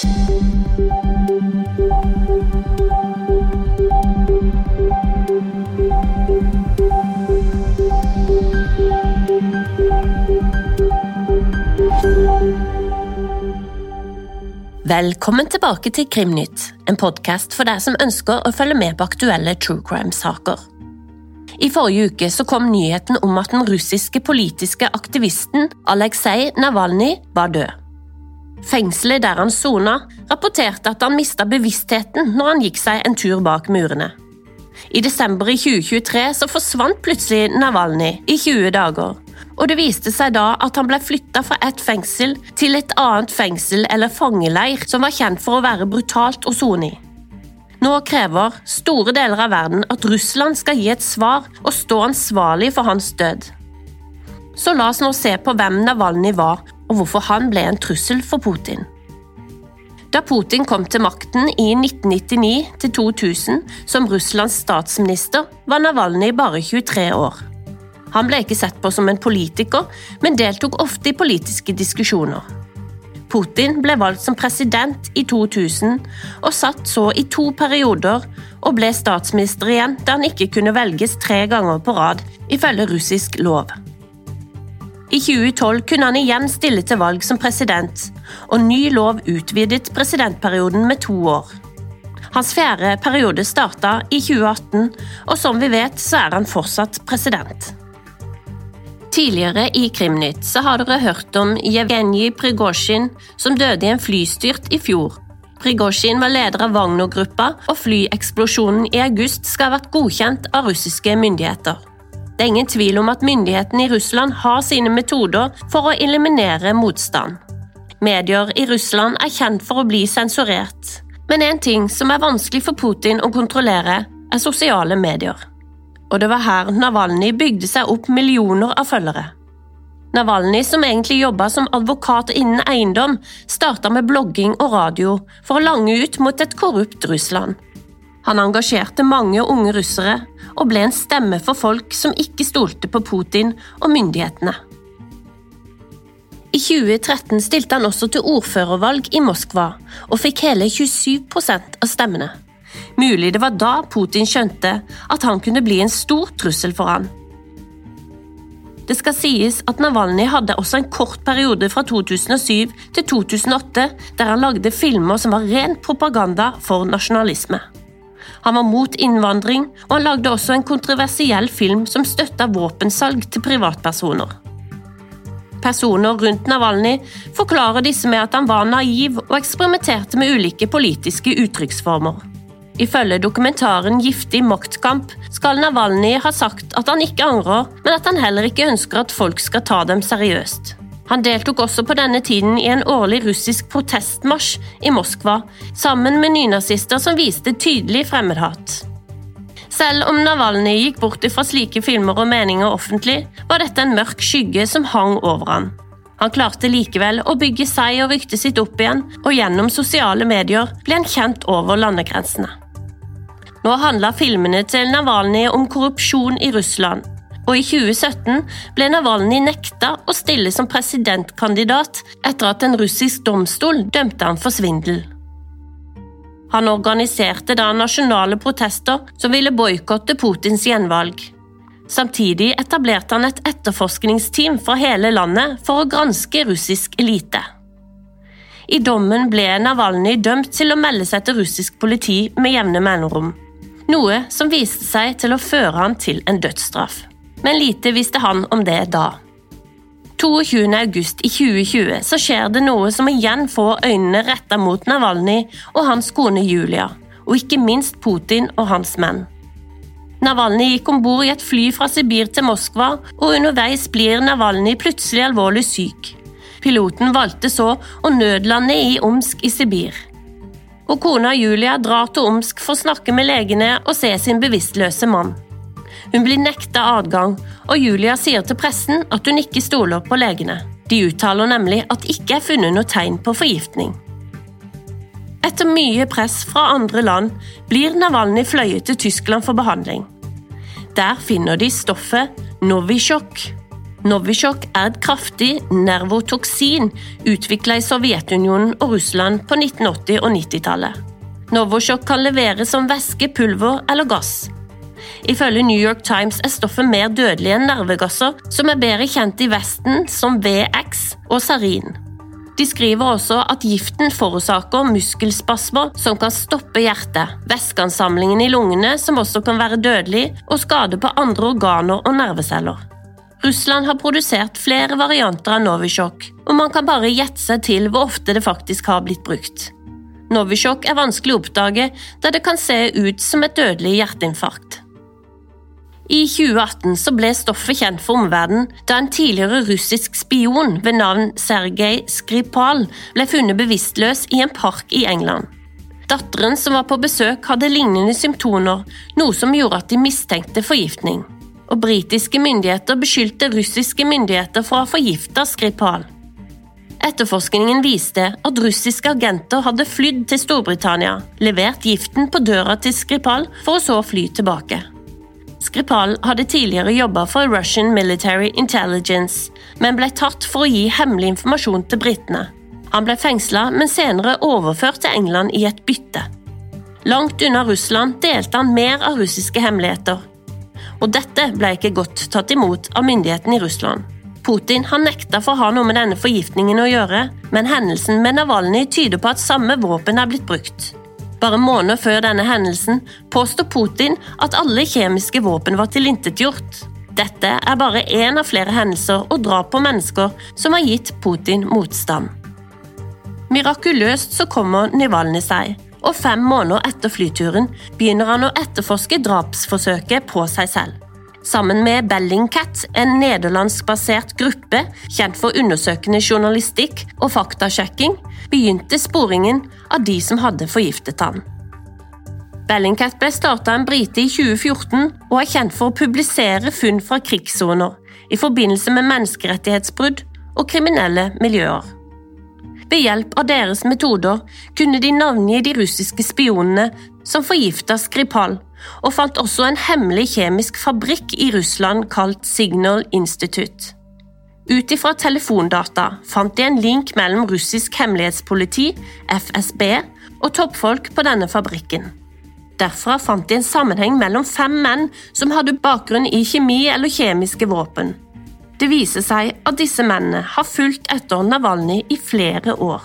Velkommen tilbake til Krimnytt, en podkast for deg som ønsker å følge med på aktuelle true crime-saker. I forrige uke så kom nyheten om at den russiske politiske aktivisten Aleksej Navalnyj var død. Fengselet der han sona, rapporterte at han mista bevisstheten når han gikk seg en tur bak murene. I desember i 2023 så forsvant plutselig Navalnyj i 20 dager, og det viste seg da at han ble flytta fra et fengsel til et annet fengsel eller fangeleir som var kjent for å være brutalt å sone i. Nå krever store deler av verden at Russland skal gi et svar og stå ansvarlig for hans død. Så la oss nå se på hvem Navalnyj var, og hvorfor han ble en trussel for Putin. Da Putin kom til makten i 1999-2000 som Russlands statsminister, var Navalnyj bare 23 år. Han ble ikke sett på som en politiker, men deltok ofte i politiske diskusjoner. Putin ble valgt som president i 2000, og satt så i to perioder og ble statsminister igjen da han ikke kunne velges tre ganger på rad, ifølge russisk lov. I 2012 kunne han igjen stille til valg som president, og ny lov utvidet presidentperioden med to år. Hans fjerde periode starta i 2018, og som vi vet, så er han fortsatt president. Tidligere i Krimnytt så har dere hørt om Jevgenij Prigozjin som døde i en flystyrt i fjor. Prigozjin var leder av Wagner-gruppa, og flyeksplosjonen i august skal ha vært godkjent av russiske myndigheter. Det er ingen tvil om at myndighetene i Russland har sine metoder for å eliminere motstand. Medier i Russland er kjent for å bli sensurert, men en ting som er vanskelig for Putin å kontrollere, er sosiale medier og det var her Navalny bygde seg opp millioner av følgere. Navalny, som egentlig jobba som advokat innen eiendom, starta med blogging og radio for å lange ut mot et korrupt Russland. Han engasjerte mange unge russere og ble en stemme for folk som ikke stolte på Putin og myndighetene. I 2013 stilte han også til ordførervalg i Moskva og fikk hele 27% av stemmene. Mulig det var da Putin skjønte at han kunne bli en stor trussel for han. Det skal sies at Navalny hadde også en kort periode fra 2007 til 2008 der han lagde filmer som var ren propaganda for nasjonalisme. Han var mot innvandring, og han lagde også en kontroversiell film som støtta våpensalg til privatpersoner. Personer rundt Navalny forklarer disse med at han var naiv og eksperimenterte med ulike politiske uttrykksformer. Ifølge dokumentaren Giftig maktkamp skal Navalny ha sagt at han ikke angrer, men at han heller ikke ønsker at folk skal ta dem seriøst. Han deltok også på denne tiden i en årlig russisk protestmarsj i Moskva, sammen med nynazister som viste tydelig fremmedhat. Selv om Navalny gikk bort fra slike filmer og meninger offentlig, var dette en mørk skygge som hang over han. Han klarte likevel å bygge seg og ryktet sitt opp igjen, og gjennom sosiale medier ble han kjent over landegrensene. Nå handla filmene til Navalny om korrupsjon i Russland, og i 2017 ble Navalny nekta å stille som presidentkandidat etter at en russisk domstol dømte han for svindel. Han organiserte da nasjonale protester som ville boikotte Putins gjenvalg. Samtidig etablerte han et etterforskningsteam fra hele landet for å granske russisk elite. I dommen ble Navalny dømt til å melde seg til russisk politi med jevne mellomrom noe som viste seg til å føre han til en dødsstraff. Men lite visste han om det da. 22. august i 2020 så skjer det noe som igjen får øynene retta mot Navalny og hans kone Julia, og ikke minst Putin og hans menn. Navalny gikk om bord i et fly fra Sibir til Moskva, og underveis blir Navalny plutselig alvorlig syk. Piloten valgte så å nødlande i Omsk i Sibir og kona Julia drar til Omsk for å snakke med legene og se sin bevisstløse mann. Hun blir nekta adgang, og Julia sier til pressen at hun ikke stoler på legene. De uttaler nemlig at ikke er funnet noe tegn på forgiftning. Etter mye press fra andre land blir Navalny fløyet til Tyskland for behandling. Der finner de stoffet Novisjok. Novisjok er et kraftig nervotoksin utvikla i Sovjetunionen og Russland på 1980- og 90-tallet. Novosjok kan leveres som væske, pulver eller gass. Ifølge New York Times er stoffet mer dødelig enn nervegasser, som er bedre kjent i Vesten som VX og sarin. De skriver også at giften forårsaker muskelspasmer som kan stoppe hjertet, væskeansamlingen i lungene som også kan være dødelig, og skade på andre organer og nerveceller. Russland har produsert flere varianter av Novisjok, og man kan bare gjette seg til hvor ofte det faktisk har blitt brukt. Novisjok er vanskelig å oppdage, da det kan se ut som et dødelig hjerteinfarkt. I 2018 så ble stoffet kjent for omverdenen da en tidligere russisk spion ved navn Sergej Skripal ble funnet bevisstløs i en park i England. Datteren som var på besøk, hadde lignende symptomer, noe som gjorde at de mistenkte forgiftning. Og britiske myndigheter beskyldte russiske myndigheter for å ha forgifta Skripal. Etterforskningen viste at russiske agenter hadde flydd til Storbritannia, levert giften på døra til Skripal for å så fly tilbake. Skripal hadde tidligere jobba for Russian Military Intelligence, men ble tatt for å gi hemmelig informasjon til britene. Han ble fengsla, men senere overført til England i et bytte. Langt unna Russland delte han mer av russiske hemmeligheter. Og dette ble ikke godt tatt imot av myndighetene i Russland. Putin har nekta for å ha noe med denne forgiftningen å gjøre, men hendelsen med Navalnyj tyder på at samme våpen er blitt brukt. Bare måneder før denne hendelsen påstår Putin at alle kjemiske våpen var tilintetgjort. Dette er bare én av flere hendelser og drap på mennesker som har gitt Putin motstand. Mirakuløst så kommer Nivalny seg, og fem måneder etter flyturen begynner han å etterforske drapsforsøket på seg selv. Sammen med Bellingcat, en nederlandskbasert gruppe kjent for undersøkende journalistikk og faktasjekking, begynte sporingen av de som hadde forgiftet han. Bellingcat ble starta en brite i 2014 og er kjent for å publisere funn fra krigssoner i forbindelse med menneskerettighetsbrudd og kriminelle miljøer. Ved hjelp av deres metoder kunne de navngi de russiske spionene som forgifta Skripal, og fant også en hemmelig kjemisk fabrikk i Russland kalt Signal Institute. Ut ifra telefondata fant de en link mellom russisk hemmelighetspoliti, FSB, og toppfolk på denne fabrikken. Derfra fant de en sammenheng mellom fem menn som hadde bakgrunn i kjemi eller kjemiske våpen. Det viser seg at disse mennene har fulgt etter Navalny i flere år.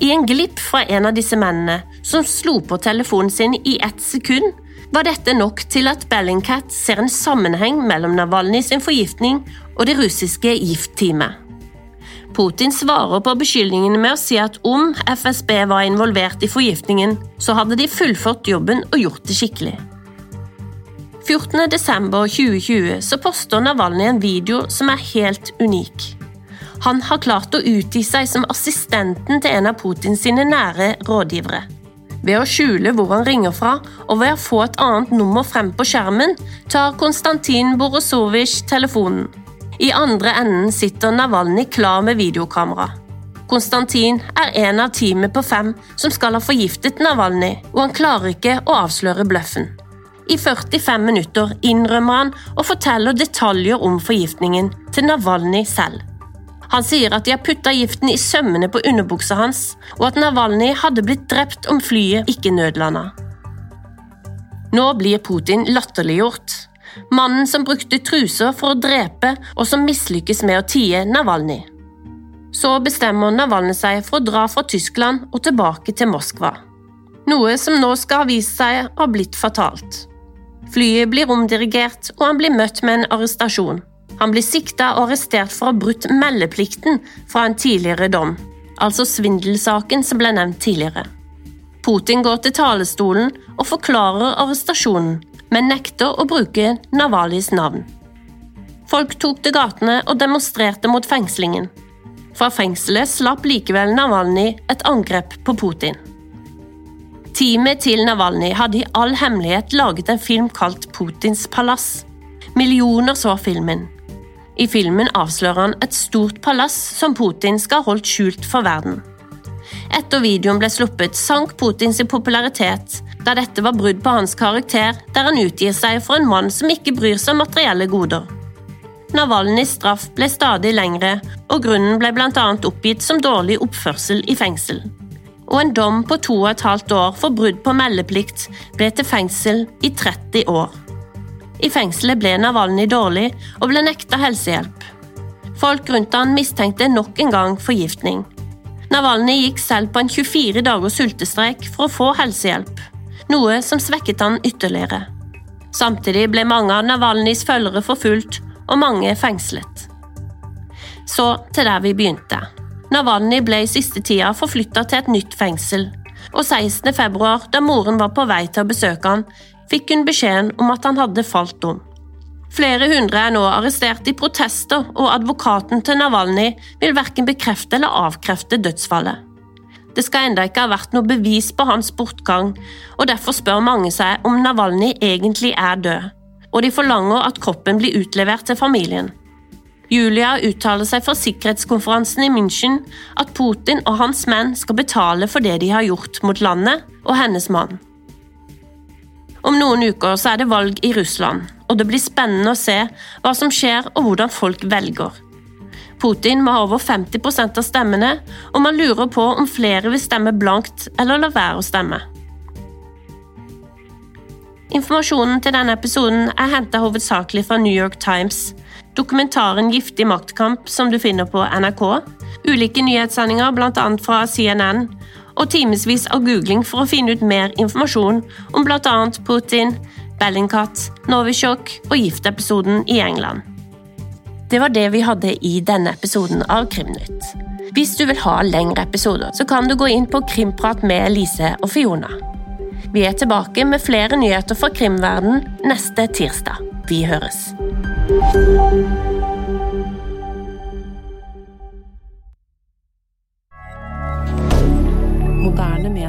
I en glipp fra en av disse mennene, som slo på telefonen sin i ett sekund, var dette nok til at Bellingcat ser en sammenheng mellom Navalny sin forgiftning og det russiske giftteamet. Putin svarer på beskyldningene med å si at om FSB var involvert i forgiftningen, så hadde de fullført jobben og gjort det skikkelig. 14.12.2020 så poster Navalny en video som er helt unik. Han har klart å utgi seg som assistenten til en av Putins nære rådgivere. Ved å skjule hvor han ringer fra, og ved å få et annet nummer frem på skjermen, tar Konstantin Borosovitsj telefonen. I andre enden sitter Navalny klar med videokamera. Konstantin er en av teamet på fem som skal ha forgiftet Navalny, og han klarer ikke å avsløre bløffen. I 45 minutter innrømmer han og forteller detaljer om forgiftningen til Navalny selv. Han sier at de har putta giften i sømmene på underbuksa hans, og at Navalnyj hadde blitt drept om flyet ikke nødlanda. Nå blir Putin latterliggjort. Mannen som brukte truser for å drepe, og som mislykkes med å tie Navalnyj. Så bestemmer Navalnyj seg for å dra fra Tyskland og tilbake til Moskva. Noe som nå skal ha vist seg å ha blitt fatalt. Flyet blir omdirigert, og han blir møtt med en arrestasjon. Han blir sikta og arrestert for å ha brutt meldeplikten fra en tidligere dom, altså svindelsaken som ble nevnt tidligere. Putin går til talerstolen og forklarer arrestasjonen, men nekter å bruke Navalis navn. Folk tok til gatene og demonstrerte mot fengslingen. Fra fengselet slapp likevel Navalny et angrep på Putin. Teamet til Navalny hadde i all hemmelighet laget en film kalt Putins palass. Millioner så filmen, i filmen avslører han et stort palass som Putin skal ha holdt skjult for verden. Etter videoen ble sluppet, sank Putins popularitet, da dette var brudd på hans karakter, der han utgir seg for en mann som ikke bryr seg om materielle goder. Navalnyjs straff ble stadig lengre, og grunnen ble bl.a. oppgitt som dårlig oppførsel i fengsel. Og en dom på to og et halvt år for brudd på meldeplikt ble til fengsel i 30 år. I fengselet ble Navalnyj dårlig og ble nekta helsehjelp. Folk rundt han mistenkte nok en gang forgiftning. Navalnyj gikk selv på en 24 dagers sultestreik for å få helsehjelp, noe som svekket han ytterligere. Samtidig ble mange av Navalnyjs følgere forfulgt og mange fengslet. Så til der vi begynte. Navalnyj ble i siste tida forflytta til et nytt fengsel, og 16. februar, da moren var på vei til å besøke han, fikk hun beskjeden om at han hadde falt om. Flere hundre er nå arrestert i protester, og advokaten til Navalnyj vil verken bekrefte eller avkrefte dødsfallet. Det skal enda ikke ha vært noe bevis på hans bortgang, og derfor spør mange seg om Navalnyj egentlig er død og de forlanger at kroppen blir utlevert til familien. Julia uttaler seg fra sikkerhetskonferansen i München at Putin og hans menn skal betale for det de har gjort mot landet og hennes mann. Om noen uker så er det valg i Russland, og det blir spennende å se hva som skjer og hvordan folk velger. Putin må ha over 50% av stemmene, og man lurer på om flere vil stemme blankt eller la være å stemme. Informasjonen til denne episoden er henta hovedsakelig fra New York Times, dokumentaren Giftig maktkamp som du finner på NRK, ulike nyhetssendinger bl.a. fra CNN, og timevis av googling for å finne ut mer informasjon om bl.a. Putin, Bellingcat, Novichok og giftepisoden i England. Det var det vi hadde i denne episoden av Krimnytt. Hvis du vil ha lengre episoder, så kan du gå inn på Krimprat med Lise og Fiona. Vi er tilbake med flere nyheter fra krimverden neste tirsdag. Vi høres.